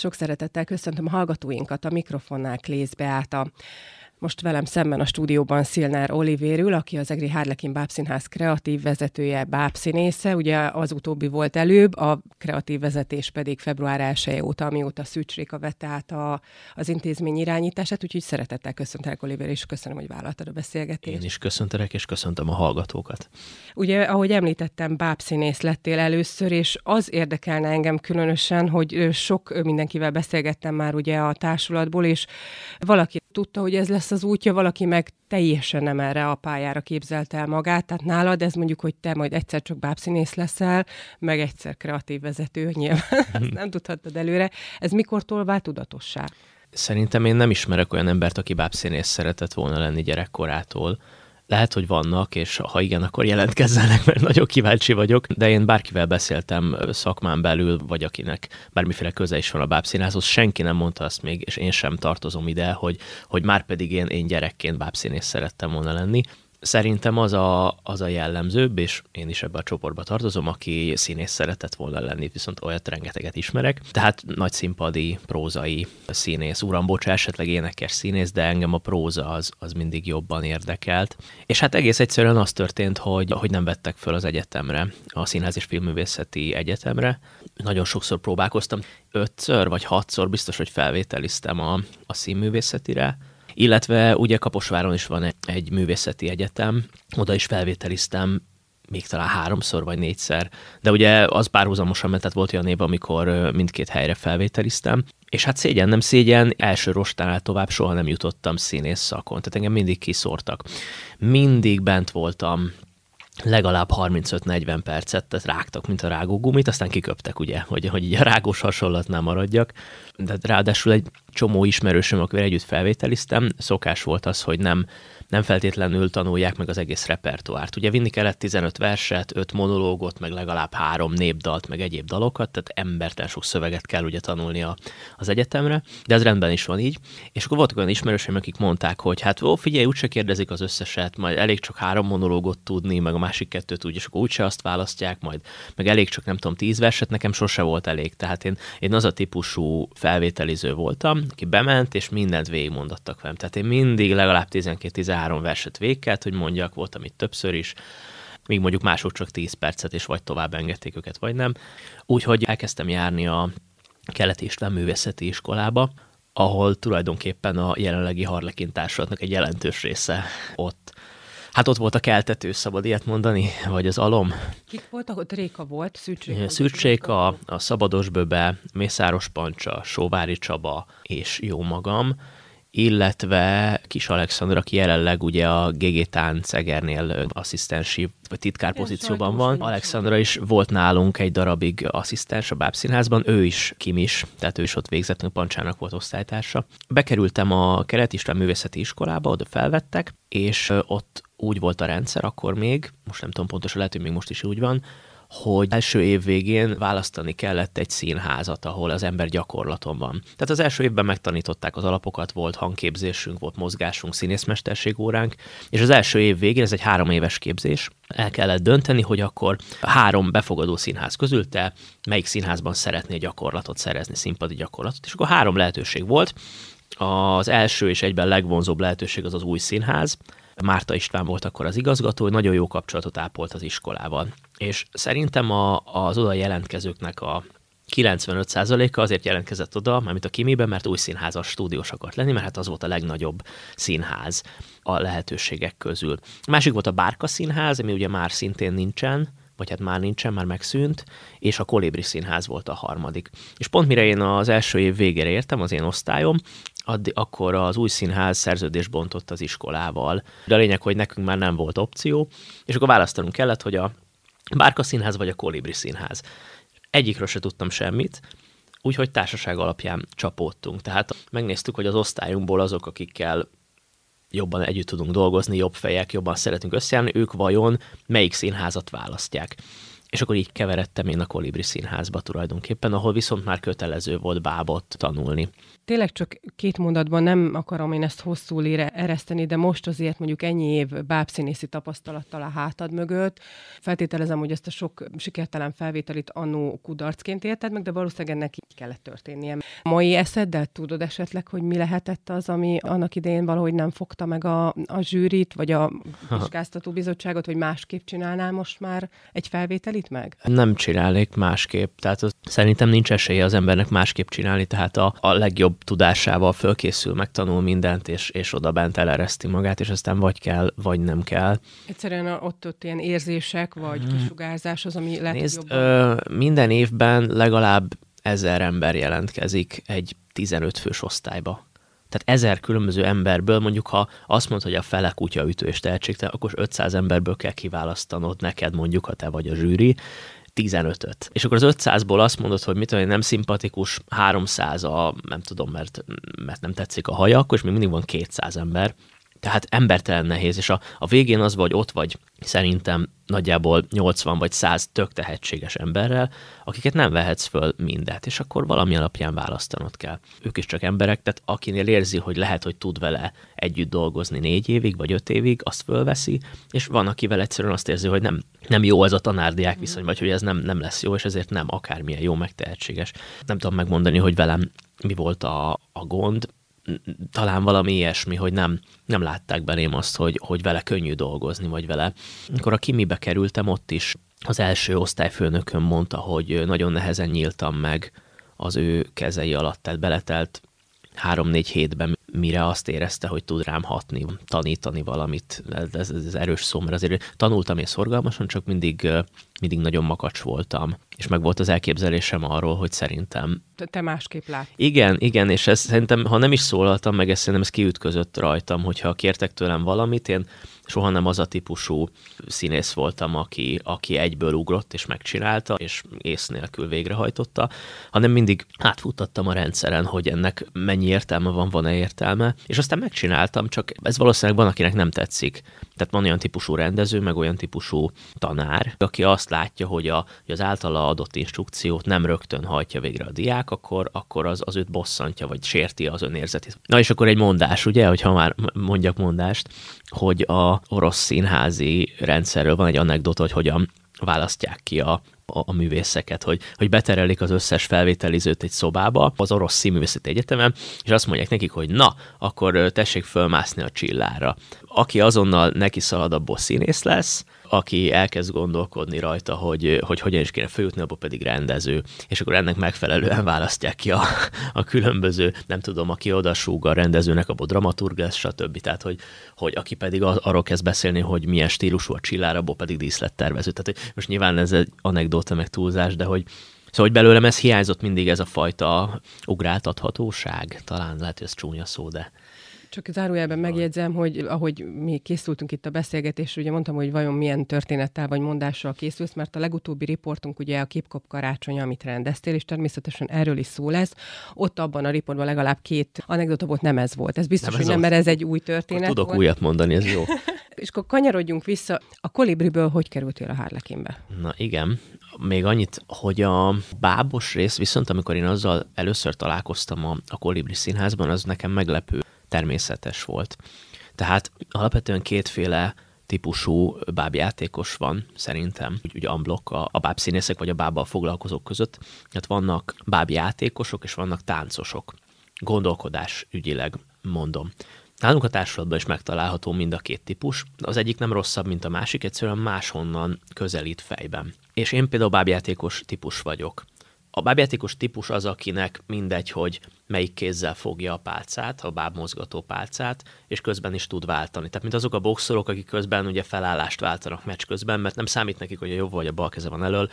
Sok szeretettel köszöntöm a hallgatóinkat a mikrofonnál Klész Beáta. Most velem szemben a stúdióban Szilnár Olivérül, aki az Egri Hárlekin Bábszínház kreatív vezetője, bábszínésze. Ugye az utóbbi volt előbb, a kreatív vezetés pedig február 1 óta, amióta Szűcsréka vette át a, az intézmény irányítását, úgyhogy szeretettel köszöntelek Oliver, és köszönöm, hogy vállaltad a beszélgetést. Én is köszöntelek, és köszöntöm a hallgatókat. Ugye, ahogy említettem, bábszínész lettél először, és az érdekelne engem különösen, hogy sok mindenkivel beszélgettem már ugye a társulatból, és valaki tudta, hogy ez lesz az útja, valaki meg teljesen nem erre a pályára képzelte el magát. Tehát nálad ez mondjuk, hogy te majd egyszer csak bábszínész leszel, meg egyszer kreatív vezető, nyilván ezt nem tudhattad előre. Ez mikortól vált tudatossá? Szerintem én nem ismerek olyan embert, aki bábszínész szeretett volna lenni gyerekkorától lehet, hogy vannak, és ha igen, akkor jelentkezzenek, mert nagyon kíváncsi vagyok, de én bárkivel beszéltem szakmán belül, vagy akinek bármiféle köze is van a bábszínházhoz, senki nem mondta azt még, és én sem tartozom ide, hogy, hogy már pedig én, én gyerekként bábszínész szerettem volna lenni. Szerintem az a, az a jellemzőbb, és én is ebbe a csoportba tartozom, aki színész szeretett volna lenni, viszont olyat rengeteget ismerek. Tehát nagy színpadi, prózai színész, uram, bocsá, esetleg énekes színész, de engem a próza az, az mindig jobban érdekelt. És hát egész egyszerűen az történt, hogy, hogy nem vettek föl az egyetemre, a Színház és Filmművészeti Egyetemre. Nagyon sokszor próbálkoztam, ötször vagy hatszor biztos, hogy felvételiztem a, a színművészetire, illetve ugye Kaposváron is van egy művészeti egyetem, oda is felvételiztem még talán háromszor vagy négyszer, de ugye az párhuzamosan ment, tehát volt olyan év, amikor mindkét helyre felvételiztem, és hát szégyen, nem szégyen, első rostánál tovább soha nem jutottam színész szakon, tehát engem mindig kiszórtak. Mindig bent voltam legalább 35-40 percet, tehát rágtak, mint a rágógumit, aztán kiköptek, ugye, hogy, hogy így a rágós hasonlatnál maradjak. De ráadásul egy csomó ismerősöm, akivel együtt felvételiztem, szokás volt az, hogy nem nem feltétlenül tanulják meg az egész repertoárt. Ugye vinni kellett 15 verset, 5 monológot, meg legalább három népdalt, meg egyéb dalokat, tehát emberten sok szöveget kell ugye tanulni a, az egyetemre, de ez rendben is van így. És akkor voltak olyan ismerőseim, akik mondták, hogy hát ó, figyelj, úgyse kérdezik az összeset, majd elég csak három monológot tudni, meg a másik kettőt úgy, és akkor úgyse azt választják, majd meg elég csak nem tudom, tíz verset, nekem sose volt elég. Tehát én, én az a típusú felvételiző voltam, aki bement, és mindent végigmondottak velem. Tehát én mindig legalább 12-13 három verset végig kellett, hogy mondjak, voltam itt többször is, míg mondjuk mások csak 10 percet, és vagy tovább engedték őket, vagy nem. Úgyhogy elkezdtem járni a Keleti István Művészeti Iskolába, ahol tulajdonképpen a jelenlegi Harlekin társulatnak egy jelentős része ott Hát ott volt a keltető, szabad ilyet mondani, vagy az alom. Kik voltak? Ott Réka volt, Szűcséka. Szűcséka, a Szabados Böbe, Mészáros Pancsa, Sóvári Csaba és jó magam illetve Kis Alexandra, aki jelenleg ugye a GG Tánc Egernél asszisztensi vagy titkár pozícióban van. Alexandra is volt nálunk egy darabig asszisztens a Bábszínházban, ő is Kim is, tehát ő is ott végzett, Pancsának volt osztálytársa. Bekerültem a Kelet István Művészeti Iskolába, oda felvettek, és ott úgy volt a rendszer akkor még, most nem tudom pontosan, lehet, hogy még most is úgy van, hogy első év végén választani kellett egy színházat, ahol az ember gyakorlaton van. Tehát az első évben megtanították az alapokat, volt hangképzésünk, volt mozgásunk, színészmesterség óránk, és az első év végén, ez egy három éves képzés, el kellett dönteni, hogy akkor három befogadó színház közül te melyik színházban szeretnél gyakorlatot szerezni, színpadi gyakorlatot, és akkor három lehetőség volt. Az első és egyben legvonzóbb lehetőség az az új színház, Márta István volt akkor az igazgató, nagyon jó kapcsolatot ápolt az iskolával. És szerintem a, az oda jelentkezőknek a 95%-a azért jelentkezett oda, mármint a Kimiben, mert új színházas stúdiós akart lenni, mert hát az volt a legnagyobb színház a lehetőségek közül. A másik volt a Bárka Színház, ami ugye már szintén nincsen, vagy hát már nincsen, már megszűnt, és a Kolibri Színház volt a harmadik. És pont mire én az első év végére értem, az én osztályom, addig, akkor az új színház szerződés bontott az iskolával. De a lényeg, hogy nekünk már nem volt opció, és akkor választanunk kellett, hogy a Bárka Színház vagy a Kolibri Színház. Egyikről se tudtam semmit, úgyhogy társaság alapján csapódtunk. Tehát megnéztük, hogy az osztályunkból azok, akikkel jobban együtt tudunk dolgozni, jobb fejek, jobban szeretünk összejárni, ők vajon melyik színházat választják. És akkor így keveredtem én a Kolibri Színházba tulajdonképpen, ahol viszont már kötelező volt bábot tanulni. Tényleg csak két mondatban nem akarom én ezt hosszú lére ereszteni, de most azért mondjuk ennyi év bábszínészi tapasztalattal a hátad mögött. Feltételezem, hogy ezt a sok sikertelen felvételit annó kudarcként érted meg, de valószínűleg ennek így kellett történnie. Mai eszeddel tudod esetleg, hogy mi lehetett az, ami annak idején valahogy nem fogta meg a, a zsűrit, vagy a vizsgáztató bizottságot, hogy másképp csinálnál most már egy felvételit meg? Nem csinálnék másképp. Tehát az, szerintem nincs esélye az embernek másképp csinálni, tehát a, a legjobb tudásával fölkészül, megtanul mindent, és, és oda bent elereszti magát, és aztán vagy kell, vagy nem kell. Egyszerűen ott, ott ilyen érzések, vagy hmm. kisugárzás az, ami lehet, Nézd, jobban... ö, minden évben legalább ezer ember jelentkezik egy 15 fős osztályba. Tehát ezer különböző emberből, mondjuk ha azt mondod, hogy a fele kutyaütő és tehetségtelen, akkor 500 emberből kell kiválasztanod neked mondjuk, ha te vagy a zsűri, 15-öt. És akkor az 500-ból azt mondod, hogy mit tudom, nem szimpatikus, 300 a, nem tudom, mert, mert nem tetszik a haja, akkor és még mindig van 200 ember, tehát embertelen nehéz, és a, a végén az vagy ott vagy szerintem nagyjából 80 vagy 100 tök tehetséges emberrel, akiket nem vehetsz föl mindet, és akkor valami alapján választanod kell. Ők is csak emberek, tehát akinél érzi, hogy lehet, hogy tud vele együtt dolgozni négy évig vagy öt évig, azt fölveszi, és van, akivel egyszerűen azt érzi, hogy nem, nem jó ez a tanárdiák viszony, vagy hogy ez nem, nem lesz jó, és ezért nem akármilyen jó, meg tehetséges. Nem tudom megmondani, hogy velem mi volt a, a gond, talán valami ilyesmi, hogy nem, nem látták belém azt, hogy, hogy vele könnyű dolgozni, vagy vele. Amikor a kimibe kerültem, ott is az első osztályfőnökön mondta, hogy nagyon nehezen nyíltam meg az ő kezei alatt, tehát beletelt három-négy hétben, mire azt érezte, hogy tud rám hatni, tanítani valamit. Ez, ez, ez erős szó, mert azért tanultam és szorgalmasan, csak mindig, mindig nagyon makacs voltam. És meg volt az elképzelésem arról, hogy szerintem... Te, te másképp lát. Igen, igen, és ez szerintem, ha nem is szólaltam meg, ez szerintem ez kiütközött rajtam, hogyha kértek tőlem valamit, én soha nem az a típusú színész voltam, aki, aki egyből ugrott és megcsinálta, és ész nélkül végrehajtotta, hanem mindig átfuttattam a rendszeren, hogy ennek mennyi értelme van, van-e értelme, és aztán megcsináltam, csak ez valószínűleg van, akinek nem tetszik. Tehát van olyan típusú rendező, meg olyan típusú tanár, aki azt látja, hogy, a, hogy az általa adott instrukciót nem rögtön hajtja végre a diák, akkor, akkor az, az őt bosszantja, vagy sérti az önérzetét. Na és akkor egy mondás, ugye, hogyha már mondjak mondást, hogy a orosz színházi rendszerről van egy anekdota, hogy hogyan választják ki a, a, a művészeket, hogy, hogy beterelik az összes felvételizőt egy szobába az orosz színművészeti egyetemen, és azt mondják nekik, hogy na, akkor tessék fölmászni a csillára. Aki azonnal neki szalad, abból színész lesz, aki elkezd gondolkodni rajta, hogy, hogy hogyan is kéne főjutni, abból pedig rendező, és akkor ennek megfelelően választják ki a, a különböző, nem tudom, aki oda súg a rendezőnek, abból dramaturg lesz, stb. Tehát, hogy, hogy aki pedig arról kezd beszélni, hogy milyen stílusú a csillár, abból pedig díszlettervező. Tehát hogy most nyilván ez egy anekdóta, meg túlzás, de hogy, Szóval, hogy belőlem ez hiányzott mindig ez a fajta ugráltathatóság. Talán lehet, hogy ez csúnya szó, de, csak zárójelben megjegyzem, hogy ahogy mi készültünk itt a beszélgetésre, ugye mondtam, hogy vajon milyen történettel vagy mondással készülsz, mert a legutóbbi riportunk ugye a Képkop karácsony, amit rendeztél, és természetesen erről is szó lesz. Ott abban a riportban legalább két anekdota volt, nem ez volt. Ez biztos, nem ez hogy nem, mert ez egy új történet Tudok volt. újat mondani, ez jó. és akkor kanyarodjunk vissza. A kolibriből hogy kerültél a Harlekinbe? Na igen, még annyit, hogy a bábos rész viszont, amikor én azzal először találkoztam a, a Kolibri színházban, az nekem meglepő természetes volt. Tehát alapvetően kétféle típusú bábjátékos van, szerintem, úgy, úgy unblock a, a bábszínészek vagy a bábbal foglalkozók között. Tehát vannak bábjátékosok és vannak táncosok. Gondolkodás ügyileg mondom. Nálunk a társulatban is megtalálható mind a két típus. Az egyik nem rosszabb, mint a másik, egyszerűen máshonnan közelít fejben. És én például bábjátékos típus vagyok. A bábjátékos típus az, akinek mindegy, hogy melyik kézzel fogja a pálcát, a bábmozgató pálcát, és közben is tud váltani. Tehát mint azok a boxolók, akik közben ugye felállást váltanak meccs közben, mert nem számít nekik, hogy a jobb vagy a bal keze van elől,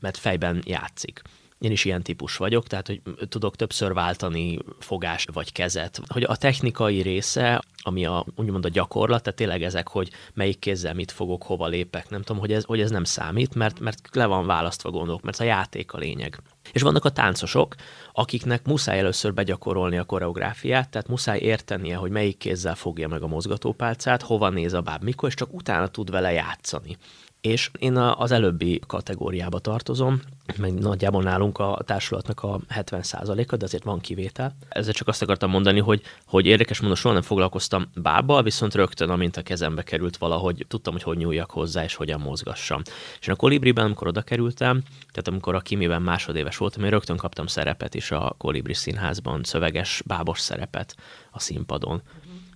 mert fejben játszik. Én is ilyen típus vagyok, tehát hogy tudok többször váltani fogást vagy kezet. Hogy a technikai része, ami a, úgymond a gyakorlat, tehát tényleg ezek, hogy melyik kézzel mit fogok, hova lépek, nem tudom, hogy ez, hogy ez nem számít, mert, mert le van választva gondolok, mert a játék a lényeg. És vannak a táncosok, akiknek muszáj először begyakorolni a koreográfiát, tehát muszáj értenie, hogy melyik kézzel fogja meg a mozgatópálcát, hova néz a báb, mikor, és csak utána tud vele játszani. És én az előbbi kategóriába tartozom, meg nagyjából nálunk a társulatnak a 70%-a, de azért van kivétel. Ezzel csak azt akartam mondani, hogy, hogy érdekes mondom, soha nem foglalkoztam bábbal, viszont rögtön, amint a kezembe került valahogy, tudtam, hogy hogy nyúljak hozzá, és hogyan mozgassam. És a Kolibriben, amikor oda kerültem, tehát amikor a Kimiben másodéves voltam, én rögtön kaptam szerepet is a Kolibri színházban, szöveges, bábos szerepet a színpadon.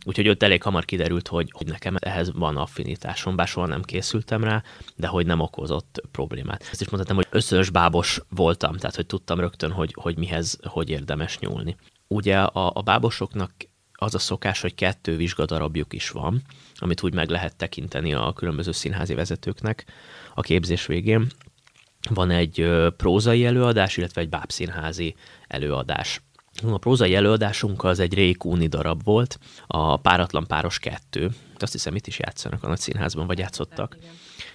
Úgyhogy ott elég hamar kiderült, hogy, hogy nekem ehhez van affinitásom, bár soha nem készültem rá, de hogy nem okozott problémát. Ezt is mondhatom, hogy összönös bábos voltam, tehát hogy tudtam rögtön, hogy, hogy mihez, hogy érdemes nyúlni. Ugye a, a bábosoknak az a szokás, hogy kettő vizsgadarabjuk is van, amit úgy meg lehet tekinteni a különböző színházi vezetőknek a képzés végén. Van egy prózai előadás, illetve egy bábszínházi előadás. A prózai előadásunk az egy Rékúni darab volt, a Páratlan Páros kettő. Azt hiszem, itt is játszanak a nagy színházban, vagy játszottak.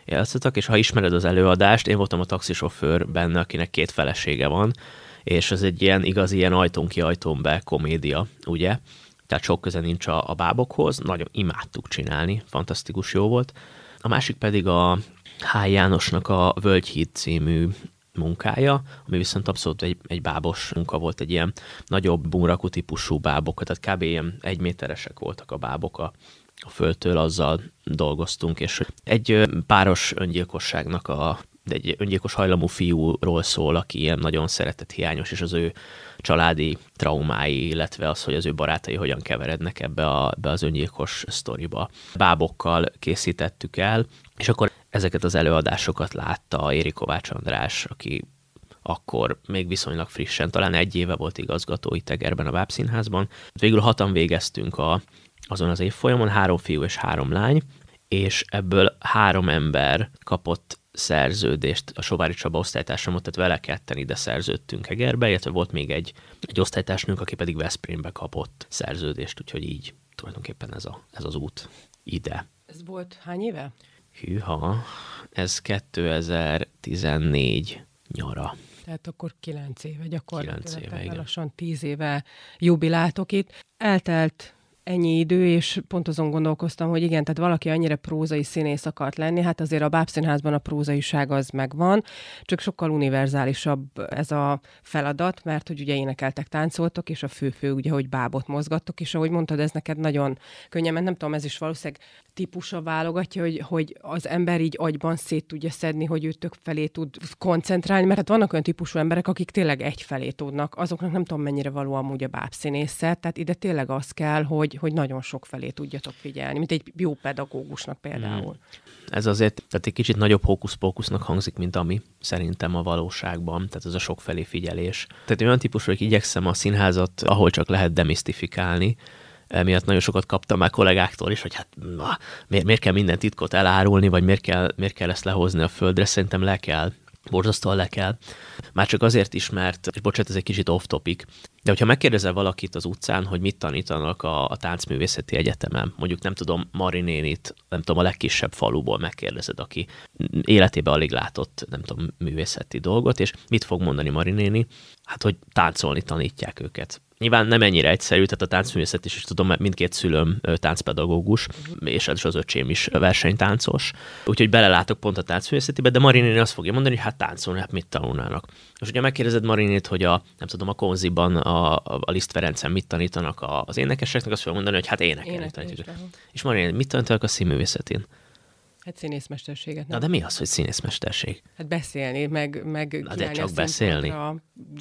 Játszottak, és ha ismered az előadást, én voltam a taxisofőr benne, akinek két felesége van, és ez egy ilyen igazi ilyen ajtón ki, ajtón be komédia, ugye? Tehát sok köze nincs a, a bábokhoz, nagyon imádtuk csinálni, fantasztikus jó volt. A másik pedig a H. Jánosnak a Völgyhíd című munkája, ami viszont abszolút egy, egy bábos munka volt, egy ilyen nagyobb bumrakú típusú bábok, tehát kb. ilyen egyméteresek voltak a bábok a, a földtől, azzal dolgoztunk, és egy páros öngyilkosságnak a de egy öngyilkos hajlamú fiúról szól, aki ilyen nagyon szeretett hiányos, és az ő családi traumái, illetve az, hogy az ő barátai hogyan keverednek ebbe, a, ebbe az öngyilkos sztoriba. Bábokkal készítettük el, és akkor ezeket az előadásokat látta Éri Kovács András, aki akkor még viszonylag frissen, talán egy éve volt igazgató itt Egerben a Bábszínházban. Végül hatan végeztünk a, azon az évfolyamon, három fiú és három lány, és ebből három ember kapott szerződést a Sovári Csaba osztálytársamot, tehát vele ketten ide szerződtünk Egerbe, illetve volt még egy, egy osztálytársnőnk, aki pedig Veszprémbe kapott szerződést, úgyhogy így tulajdonképpen ez, a, ez az út ide. Ez volt hány éve? Hűha, ez 2014 nyara. Tehát akkor kilenc éve gyakorlatilag. Kilenc éve, igen. Lassan tíz éve jubiláltok itt. Eltelt ennyi idő, és pont azon gondolkoztam, hogy igen, tehát valaki annyira prózai színész akart lenni, hát azért a bábszínházban a prózaiság az megvan, csak sokkal univerzálisabb ez a feladat, mert hogy ugye énekeltek, táncoltok, és a fő-fő ugye, hogy bábot mozgattok, és ahogy mondtad, ez neked nagyon könnyen, mert nem tudom, ez is valószínűleg típusa válogatja, hogy, hogy az ember így agyban szét tudja szedni, hogy ő tök felé tud koncentrálni, mert hát vannak olyan típusú emberek, akik tényleg egy felé tudnak, azoknak nem tudom mennyire való amúgy a bábszínészet, tehát ide tényleg az kell, hogy, hogy nagyon sok felé tudjatok figyelni, mint egy jó pedagógusnak például. Hmm. Ez azért tehát egy kicsit nagyobb hókusz-pókusznak hangzik, mint ami szerintem a valóságban, tehát ez a sok felé figyelés. Tehát olyan típusú, hogy igyekszem a színházat, ahol csak lehet demisztifikálni, miatt nagyon sokat kaptam már kollégáktól is, hogy hát na, miért, miért kell minden titkot elárulni, vagy miért kell, miért kell ezt lehozni a földre, szerintem le kell borzasztóan le kell. Már csak azért is, mert, és bocsánat, ez egy kicsit off-topic, de hogyha megkérdezel valakit az utcán, hogy mit tanítanak a, a táncművészeti egyetemen, mondjuk nem tudom, Marinénit, nem tudom, a legkisebb faluból megkérdezed, aki életében alig látott, nem tudom, művészeti dolgot, és mit fog mondani Marinéni? Hát, hogy táncolni tanítják őket. Nyilván nem ennyire egyszerű, tehát a táncművészet is, is tudom, mert mindkét szülőm táncpedagógus, uh-huh. és az öcsém is versenytáncos. Úgyhogy belelátok pont a táncművészetibe, de Marinini azt fogja mondani, hogy hát táncolni, hát mit tanulnának. És ugye megkérdezed Marinét, hogy a, nem tudom, a konziban, a, a Liszt Ferencen mit tanítanak az énekeseknek, azt fogja mondani, hogy hát énekelni. És Marinét, mit tanítanak a színművészetén? Hát színészmesterséget. Nem? Na de mi az, hogy színészmesterség? Hát beszélni, meg, meg Na de csak beszélni.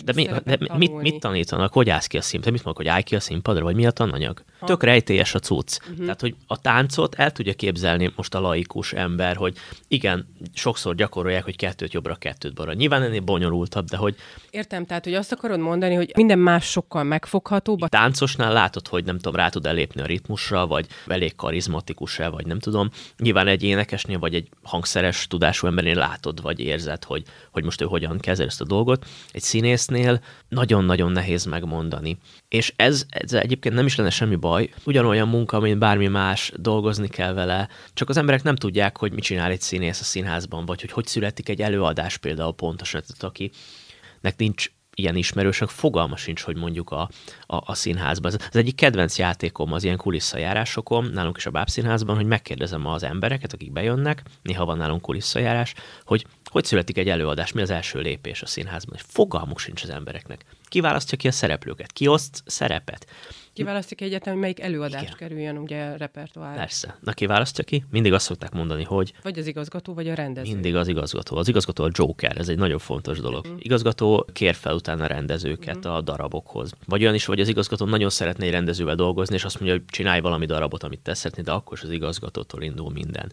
De, mi, de mit, mit tanítanak? Hogy állsz ki a színpadra? Mit mondok, hogy állj ki a színpadra? Vagy mi a tananyag? Ha. Tök rejtélyes a cucc. Uh-huh. Tehát, hogy a táncot el tudja képzelni most a laikus ember, hogy igen, sokszor gyakorolják, hogy kettőt jobbra, kettőt balra. Nyilván ennél bonyolultabb, de hogy... Értem, tehát, hogy azt akarod mondani, hogy minden más sokkal megfoghatóbb. A táncosnál látod, hogy nem tudom, rá tud elépni a ritmusra, vagy elég karizmatikus-e, vagy nem tudom. Nyilván egy énekes énekesnél, vagy egy hangszeres tudású embernél látod, vagy érzed, hogy, hogy most ő hogyan kezel ezt a dolgot. Egy színésznél nagyon-nagyon nehéz megmondani. És ez, ez egyébként nem is lenne semmi baj. Ugyanolyan munka, mint bármi más, dolgozni kell vele, csak az emberek nem tudják, hogy mit csinál egy színész a színházban, vagy hogy hogy születik egy előadás például pontosan, tehát akinek nincs ilyen ismerősök fogalma sincs, hogy mondjuk a, a, a színházban. Az egyik kedvenc játékom az ilyen kulisszajárásokon, nálunk is a bábszínházban, hogy megkérdezem az embereket, akik bejönnek, néha van nálunk kulisszajárás, hogy hogy születik egy előadás, mi az első lépés a színházban, fogalmuk sincs az embereknek. Kiválasztja ki a szereplőket, ki oszt szerepet. Kiválasztja ki egyetem, hogy melyik előadás Igen. kerüljön ugye repertoárra. Persze. Na kiválasztja ki? Mindig azt szokták mondani, hogy... Vagy az igazgató, vagy a rendező. Mindig az igazgató. Az igazgató a Joker, ez egy nagyon fontos dolog. Mm. Igazgató kér fel utána a rendezőket mm. a darabokhoz. Vagy olyan is, hogy az igazgató nagyon szeretné egy rendezővel dolgozni, és azt mondja, hogy csinálj valami darabot, amit te szeretnéd, de akkor is az igazgatótól indul minden.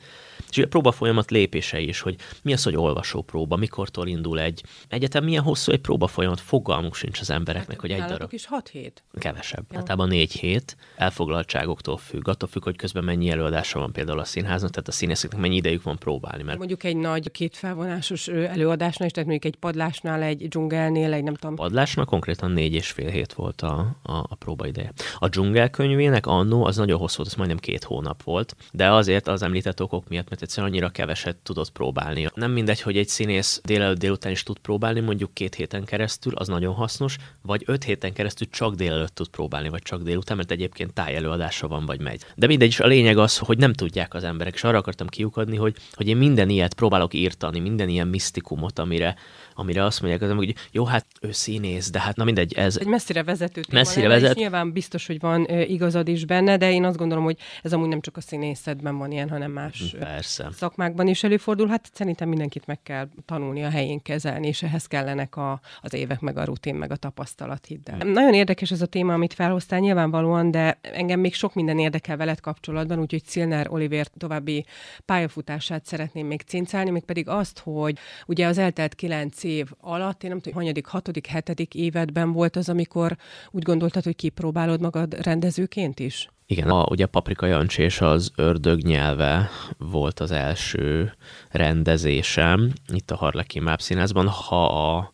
És a próba folyamat lépései is, hogy mi az, hogy olvasó próba, mikortól indul egy egyetem, milyen hosszú egy próba folyamat, fogalmuk sincs az embereknek, hát, hogy egy darab. is 6 hét? Kevesebb. Ja. Általában négy hét, elfoglaltságoktól függ, attól függ, hogy közben mennyi előadása van például a színháznak, tehát a színészeknek mennyi idejük van próbálni. Mert... Mondjuk egy nagy két felvonásos előadásnál, és tehát mondjuk egy padlásnál, egy dzsungelnél, egy nem tudom. Padlásnál konkrétan négy és fél hét volt a, a, a próbaideje. A dzsungel könyvének annó az nagyon hosszú volt, az majdnem két hónap volt, de azért az említett okok miatt, mert egyszerűen annyira keveset tudott próbálni. Nem mindegy, hogy egy színész délelőtt délután is tud próbálni, mondjuk két héten keresztül, az nagyon hasznos, vagy öt héten keresztül csak délelőtt tud próbálni, vagy csak délután, mert egyébként tájelőadása van, vagy megy. De mindegy, is a lényeg az, hogy nem tudják az emberek, és arra akartam kiukadni, hogy, hogy én minden ilyet próbálok írtani, minden ilyen misztikumot, amire, amire azt mondják, az, hogy jó, hát ő színész, de hát na mindegy, ez... Egy messzire vezető messzire vezet. És nyilván biztos, hogy van ö, igazad is benne, de én azt gondolom, hogy ez amúgy nem csak a színészetben van ilyen, hanem más Persze. szakmákban is előfordul. Hát szerintem mindenkit meg kell tanulni a helyén kezelni, és ehhez kellenek a, az évek, meg a rutin, meg a tapasztalat, hidd el. Nagyon érdekes ez a téma, amit felhoztál nyilvánvalóan, de engem még sok minden érdekel veled kapcsolatban, úgyhogy Szilner Oliver további pályafutását szeretném még cincálni, még pedig azt, hogy ugye az eltelt kilenc év alatt, én nem tudom, hanyadik, hatodik, hetedik évedben volt az, amikor úgy gondoltad, hogy kipróbálod magad rendezőként is? Igen, a, ugye Paprika Jancsi és az ördög nyelve volt az első rendezésem itt a Harlekin Map színházban. Ha a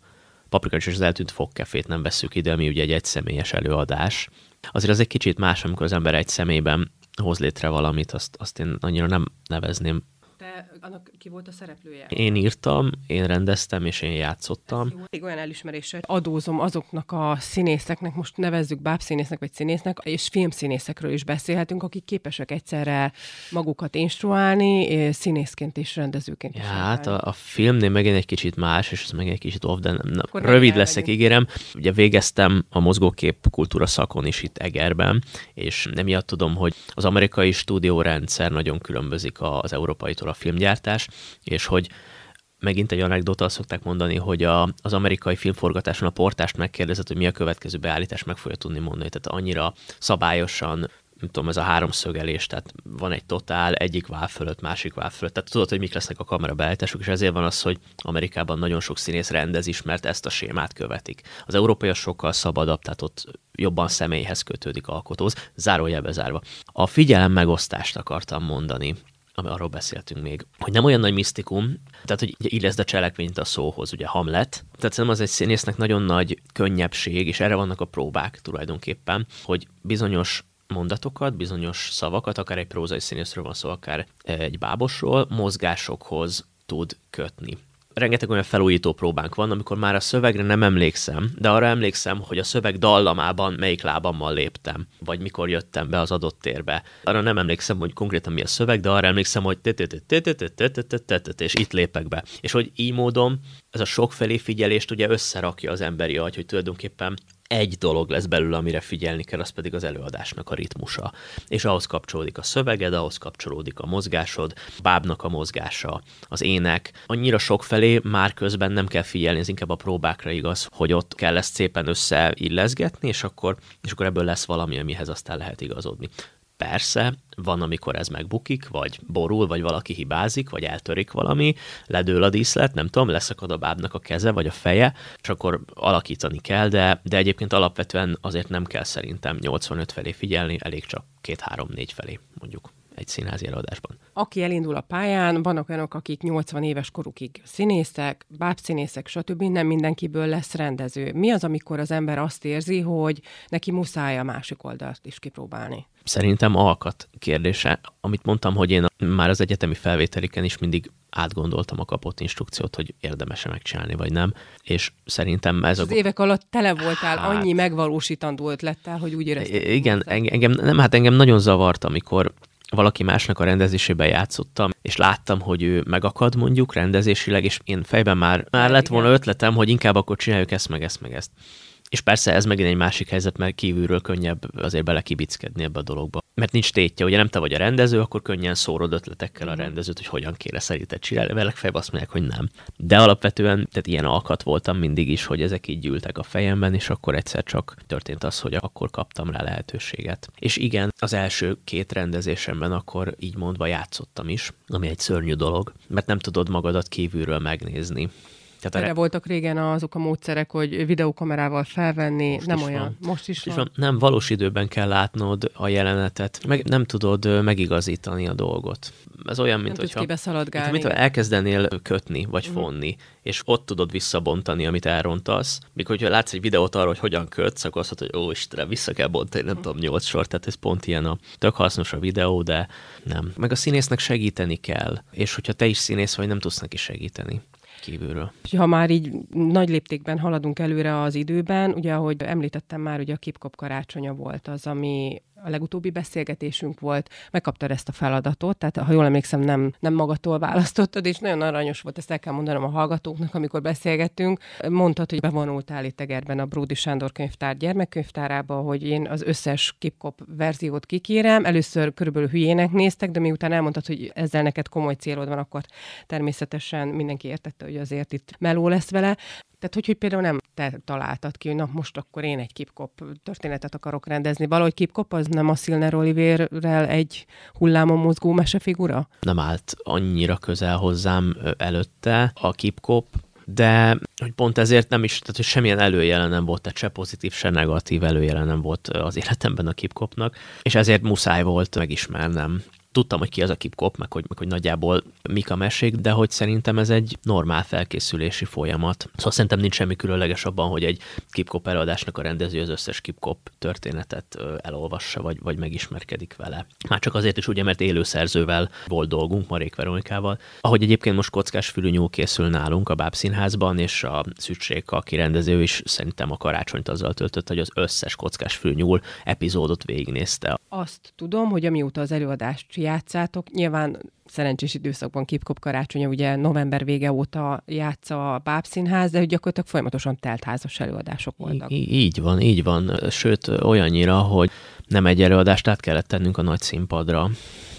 Paprika és az eltűnt fogkefét nem veszük ide, ami ugye egy egyszemélyes előadás, azért az egy kicsit más, amikor az ember egy személyben hoz létre valamit, azt, azt én annyira nem nevezném annak ki volt a szereplője? Én írtam, én rendeztem, és én játszottam. Még olyan elismeréssel adózom azoknak a színészeknek, most nevezzük bábszínésznek vagy színésznek, és filmszínészekről is beszélhetünk, akik képesek egyszerre magukat instruálni, színészként és rendezőként ja, is. Hát a, a filmnél megint egy kicsit más, és ez meg egy kicsit off, de nem, nem, rövid leszek, ígérem. Ugye végeztem a mozgókép kultúra szakon is itt Egerben, és emiatt tudom, hogy az amerikai stúdiórendszer nagyon különbözik az európaitól a filmgyár gyártás, és hogy megint egy anekdota, azt szokták mondani, hogy a, az amerikai filmforgatáson a portást megkérdezett, hogy mi a következő beállítás, meg fogja tudni mondani. Tehát annyira szabályosan nem tudom, ez a háromszögelés, tehát van egy totál, egyik vál fölött, másik vál fölött, tehát tudod, hogy mik lesznek a kamera beállítások, és ezért van az, hogy Amerikában nagyon sok színész rendez is, mert ezt a sémát követik. Az európai sokkal szabadabb, tehát ott jobban személyhez kötődik alkotóz, zárójelbe zárva. A figyelem megosztást akartam mondani ami arról beszéltünk még, hogy nem olyan nagy misztikum, tehát hogy illeszd a cselekvényt a szóhoz, ugye Hamlet. Tehát szerintem az egy színésznek nagyon nagy könnyebbség, és erre vannak a próbák tulajdonképpen, hogy bizonyos mondatokat, bizonyos szavakat, akár egy prózai színészről van szó, akár egy bábosról, mozgásokhoz tud kötni rengeteg olyan felújító próbánk van, amikor már a szövegre nem emlékszem, de arra emlékszem, hogy a szöveg dallamában melyik lábammal léptem, vagy mikor jöttem be az adott térbe. Arra nem emlékszem, hogy konkrétan mi a szöveg, de arra emlékszem, hogy és itt lépek be. És hogy így módon ez a sokfelé figyelést ugye összerakja az emberi agy, hogy tulajdonképpen egy dolog lesz belőle, amire figyelni kell, az pedig az előadásnak a ritmusa. És ahhoz kapcsolódik a szöveged, ahhoz kapcsolódik a mozgásod, bábnak a mozgása, az ének. Annyira sok felé már közben nem kell figyelni, ez inkább a próbákra igaz, hogy ott kell ezt szépen összeilleszgetni, és akkor, és akkor ebből lesz valami, amihez aztán lehet igazodni. Persze, van, amikor ez megbukik, vagy borul, vagy valaki hibázik, vagy eltörik valami, ledől a díszlet, nem tudom, leszakad a bábnak a keze, vagy a feje, és akkor alakítani kell, de, de egyébként alapvetően azért nem kell szerintem 85 felé figyelni, elég csak 2-3-4 felé mondjuk egy színházi előadásban. Aki elindul a pályán, vannak olyanok, akik 80 éves korukig színészek, bábszínészek, stb. Nem mindenkiből lesz rendező. Mi az, amikor az ember azt érzi, hogy neki muszáj a másik oldalt is kipróbálni? szerintem alkat kérdése. Amit mondtam, hogy én már az egyetemi felvételiken is mindig átgondoltam a kapott instrukciót, hogy érdemes-e megcsinálni, vagy nem. És szerintem ez az a... évek alatt tele voltál hát... annyi megvalósítandó ötlettel, hogy úgy éreztem. Igen, engem, nem, hát engem nagyon zavart, amikor valaki másnak a rendezésében játszottam, és láttam, hogy ő megakad mondjuk rendezésileg, és én fejben már, már lett volna ötletem, hogy inkább akkor csináljuk ezt, meg ezt, meg ezt. És persze ez megint egy másik helyzet, mert kívülről könnyebb azért belekibickedni ebbe a dologba. Mert nincs tétje, ugye nem te vagy a rendező, akkor könnyen szórod ötletekkel a mhm. rendezőt, hogy hogyan kéne szerinted csinálni, mert legfeljebb azt mondják, hogy nem. De alapvetően, tehát ilyen alkat voltam mindig is, hogy ezek így gyűltek a fejemben, és akkor egyszer csak történt az, hogy akkor kaptam rá lehetőséget. És igen, az első két rendezésemben akkor így mondva játszottam is, ami egy szörnyű dolog, mert nem tudod magadat kívülről megnézni. Tehát Erre re... voltak régen azok a módszerek, hogy videókamerával felvenni, most nem olyan. Van. Most is, is van. van. Nem, valós időben kell látnod a jelenetet, meg nem tudod megigazítani a dolgot. Ez olyan, mint nem hogyha... Mint, mint, elkezdenél kötni, vagy uh-huh. fonni, és ott tudod visszabontani, amit elrontasz. Mikor, hogyha látsz egy videót arról, hogy hogyan kötsz, akkor azt mondod, hogy ó, Istenem, vissza kell bontani, nem uh-huh. tudom, nyolc sor, tehát ez pont ilyen a tök hasznos a videó, de nem. Meg a színésznek segíteni kell, és hogyha te is színész vagy, nem tudsz neki segíteni kívülről. Ha már így nagy léptékben haladunk előre az időben, ugye ahogy említettem már, ugye a Kipkop karácsonya volt az, ami a legutóbbi beszélgetésünk volt, megkaptad ezt a feladatot, tehát ha jól emlékszem, nem, nem magatól választottad, és nagyon aranyos volt, ezt el kell mondanom a hallgatóknak, amikor beszélgettünk. Mondtad, hogy bevonultál itt Egerben a Bródi Sándor könyvtár gyermekkönyvtárába, hogy én az összes Kipkop verziót kikérem. Először körülbelül hülyének néztek, de miután elmondtad, hogy ezzel neked komoly célod van, akkor természetesen mindenki értette, hogy azért itt meló lesz vele. Tehát, hogy, hogy például nem te találtad ki, hogy na most akkor én egy kipkop történetet akarok rendezni. Valahogy kipkop az nem a Szilner Oliverrel egy hullámon mozgó mesefigura? Nem állt annyira közel hozzám előtte a kipkop, de hogy pont ezért nem is, tehát hogy semmilyen előjelen nem volt, tehát se pozitív, se negatív előjelen nem volt az életemben a kipkopnak, és ezért muszáj volt megismernem tudtam, hogy ki az a kipkop, meg hogy, meg hogy nagyjából mik a mesék, de hogy szerintem ez egy normál felkészülési folyamat. Szóval szerintem nincs semmi különleges abban, hogy egy kipkop előadásnak a rendező az összes kipkop történetet elolvassa, vagy, vagy megismerkedik vele. Már csak azért is ugye, mert élőszerzővel volt dolgunk, Marék Veronikával. Ahogy egyébként most kockás fülű nyúl készül nálunk a Bábszínházban, és a Szücsék, aki rendező is szerintem a karácsonyt azzal töltött, hogy az összes kockás fülű nyúl epizódot végignézte. Azt tudom, hogy amióta az előadást játszátok. Nyilván szerencsés időszakban Kipkop karácsonya ugye november vége óta játsza a Bábszínház, de gyakorlatilag folyamatosan teltházas előadások voltak. Í- így van, így van. Sőt, olyannyira, hogy nem egy előadást át kellett tennünk a nagy színpadra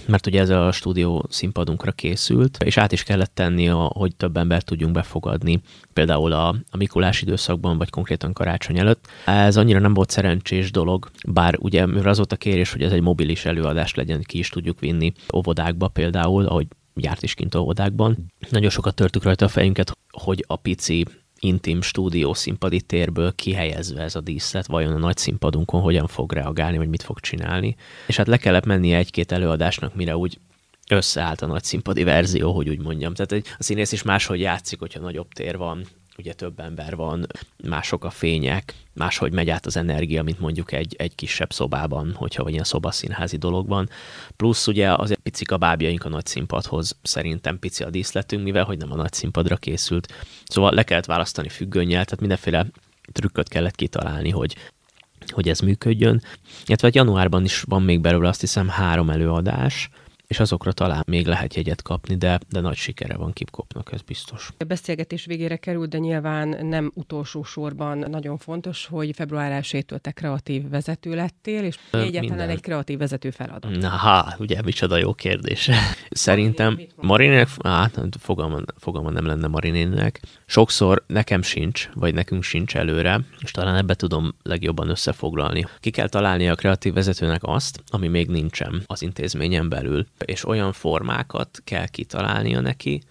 mert ugye ez a stúdió színpadunkra készült, és át is kellett tenni, hogy több embert tudjunk befogadni, például a, a Mikulás időszakban, vagy konkrétan karácsony előtt. Ez annyira nem volt szerencsés dolog, bár ugye az volt a kérés, hogy ez egy mobilis előadás legyen, ki is tudjuk vinni óvodákba például, ahogy járt is kint óvodákban. Nagyon sokat törtük rajta a fejünket, hogy a pici intim stúdió színpadi térből kihelyezve ez a díszlet, vajon a nagy színpadunkon hogyan fog reagálni, vagy mit fog csinálni. És hát le kellett mennie egy-két előadásnak, mire úgy összeállt a nagy színpadi verzió, hogy úgy mondjam. Tehát a színész is máshogy játszik, hogyha nagyobb tér van, ugye több ember van, mások a fények, máshogy megy át az energia, mint mondjuk egy, egy kisebb szobában, hogyha vagy ilyen szobaszínházi dolog van. Plusz ugye azért picik a bábjaink a nagy színpadhoz, szerintem pici a díszletünk, mivel hogy nem a nagy színpadra készült. Szóval le kellett választani függönnyel, tehát mindenféle trükköt kellett kitalálni, hogy hogy ez működjön. Illetve januárban is van még belőle azt hiszem három előadás, és azokra talán még lehet jegyet kapni, de, de nagy sikere van Kipkopnak, ez biztos. A beszélgetés végére került, de nyilván nem utolsó sorban nagyon fontos, hogy február 1-től te kreatív vezető lettél, és egyáltalán Minden. egy kreatív vezető feladat. Na, ha, ugye, micsoda jó kérdés. Szerintem Marinének, hát fogalma, fogalma nem lenne Marinének. Sokszor nekem sincs, vagy nekünk sincs előre, és talán ebbe tudom legjobban összefoglalni. Ki kell találni a kreatív vezetőnek azt, ami még nincsen az intézményen belül és olyan formákat kell kitalálnia neki,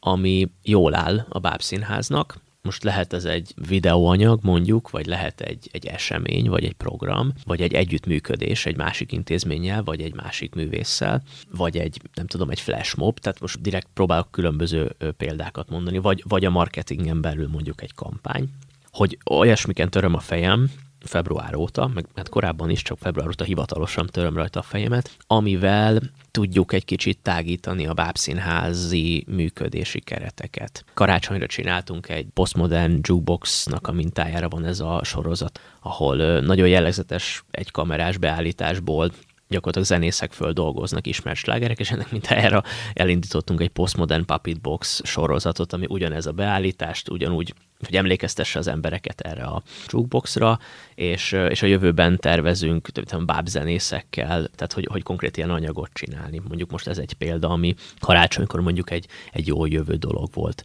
ami jól áll a bábszínháznak. Most lehet ez egy videóanyag mondjuk, vagy lehet egy, egy esemény, vagy egy program, vagy egy együttműködés egy másik intézménnyel, vagy egy másik művésszel, vagy egy, nem tudom, egy flashmob, tehát most direkt próbálok különböző példákat mondani, vagy, vagy a marketingen belül mondjuk egy kampány, hogy olyasmiken töröm a fejem, február óta, meg hát korábban is, csak február óta hivatalosan töröm rajta a fejemet, amivel tudjuk egy kicsit tágítani a bábszínházi működési kereteket. Karácsonyra csináltunk egy postmodern jukeboxnak a mintájára van ez a sorozat, ahol nagyon jellegzetes egy kamerás beállításból gyakorlatilag zenészek föl dolgoznak ismert slágerek, és ennek mint erre elindítottunk egy postmodern puppet box sorozatot, ami ugyanez a beállítást, ugyanúgy hogy emlékeztesse az embereket erre a jukeboxra, és, és a jövőben tervezünk bábzenészekkel, tehát hogy, hogy konkrét ilyen anyagot csinálni. Mondjuk most ez egy példa, ami karácsonykor mondjuk egy, egy jó jövő dolog volt.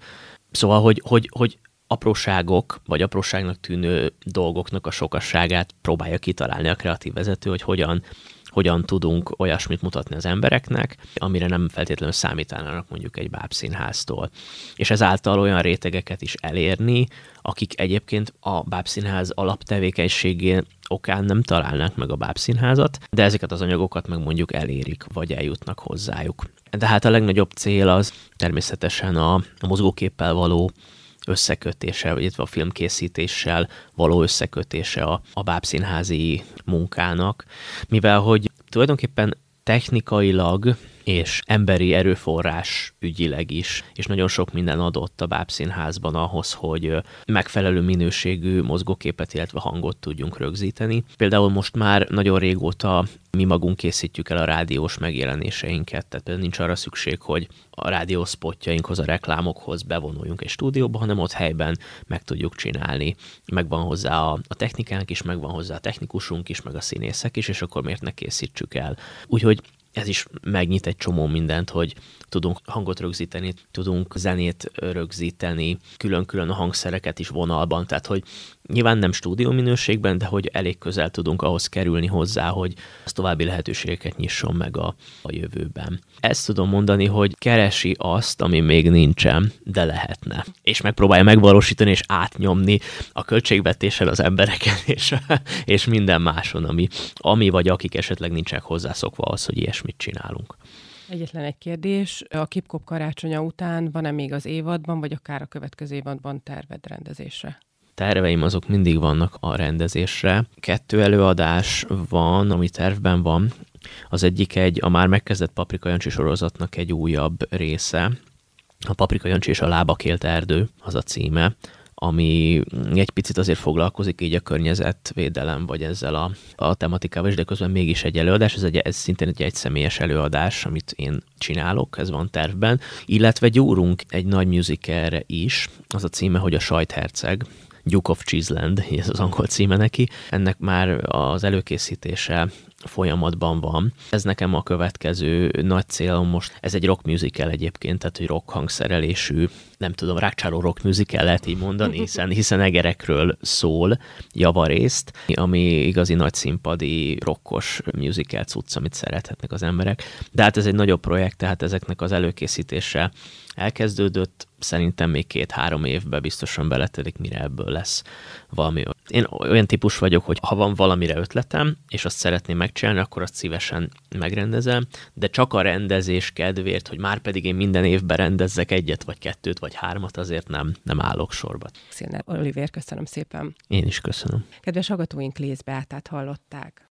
Szóval, hogy, hogy, hogy apróságok, vagy apróságnak tűnő dolgoknak a sokasságát próbálja kitalálni a kreatív vezető, hogy hogyan hogyan tudunk olyasmit mutatni az embereknek, amire nem feltétlenül számítanának mondjuk egy bábszínháztól. És ezáltal olyan rétegeket is elérni, akik egyébként a bábszínház alaptevékenységén okán nem találnák meg a bábszínházat, de ezeket az anyagokat meg mondjuk elérik, vagy eljutnak hozzájuk. De hát a legnagyobb cél az természetesen a, a mozgóképpel való összekötése, illetve a filmkészítéssel való összekötése a, a bábszínházi munkának, mivel hogy tulajdonképpen technikailag és emberi erőforrás ügyileg is, és nagyon sok minden adott a bábszínházban ahhoz, hogy megfelelő minőségű mozgóképet, illetve hangot tudjunk rögzíteni. Például most már nagyon régóta mi magunk készítjük el a rádiós megjelenéseinket, tehát nincs arra szükség, hogy a rádiószpotjainkhoz, a reklámokhoz bevonuljunk egy stúdióba, hanem ott helyben meg tudjuk csinálni. Megvan hozzá a, a technikánk is, megvan hozzá a technikusunk is, meg a színészek is, és akkor miért ne készítsük el. Úgyhogy ez is megnyit egy csomó mindent, hogy tudunk hangot rögzíteni, tudunk zenét rögzíteni, külön-külön a hangszereket is vonalban, tehát hogy nyilván nem stúdió minőségben, de hogy elég közel tudunk ahhoz kerülni hozzá, hogy az további lehetőségeket nyisson meg a, a jövőben. Ezt tudom mondani, hogy keresi azt, ami még nincsen, de lehetne. És megpróbálja megvalósítani és átnyomni a költségvetéssel az embereken és, és minden máson, ami, ami vagy akik esetleg nincsenek hozzászokva az, hogy ilyesmit csinálunk. Egyetlen egy kérdés, a Kipkop karácsonya után van-e még az évadban, vagy akár a következő évadban terved rendezésre? Terveim azok mindig vannak a rendezésre. Kettő előadás van, ami tervben van. Az egyik egy a már megkezdett Paprika Jancsi sorozatnak egy újabb része. A Paprika Jancsi és a lábakélt erdő, az a címe ami egy picit azért foglalkozik így a környezetvédelem, vagy ezzel a, a tematikával, de közben mégis egy előadás, ez, egy, ez szintén egy egyszemélyes előadás, amit én csinálok, ez van tervben, illetve gyúrunk egy nagy musicalre is, az a címe, hogy a Sajtherceg, Duke of Cheeseland, ez az angol címe neki. Ennek már az előkészítése folyamatban van. Ez nekem a következő nagy célom most. Ez egy rock musical egyébként, tehát hogy rock hangszerelésű, nem tudom, rákcsáló rock musical lehet így mondani, hiszen, hiszen egerekről szól javarészt, ami igazi nagy színpadi rockos musical cucc, amit szerethetnek az emberek. De hát ez egy nagyobb projekt, tehát ezeknek az előkészítése elkezdődött, szerintem még két-három évben biztosan beletelik, mire ebből lesz valami. Én olyan típus vagyok, hogy ha van valamire ötletem, és azt szeretném megcsinálni, akkor azt szívesen megrendezem, de csak a rendezés kedvéért, hogy már pedig én minden évben rendezzek egyet, vagy kettőt, vagy hármat, azért nem, nem állok sorba. Színe, Oliver, köszönöm szépen. Én is köszönöm. Kedves hallgatóink, Lézbeátát hallották.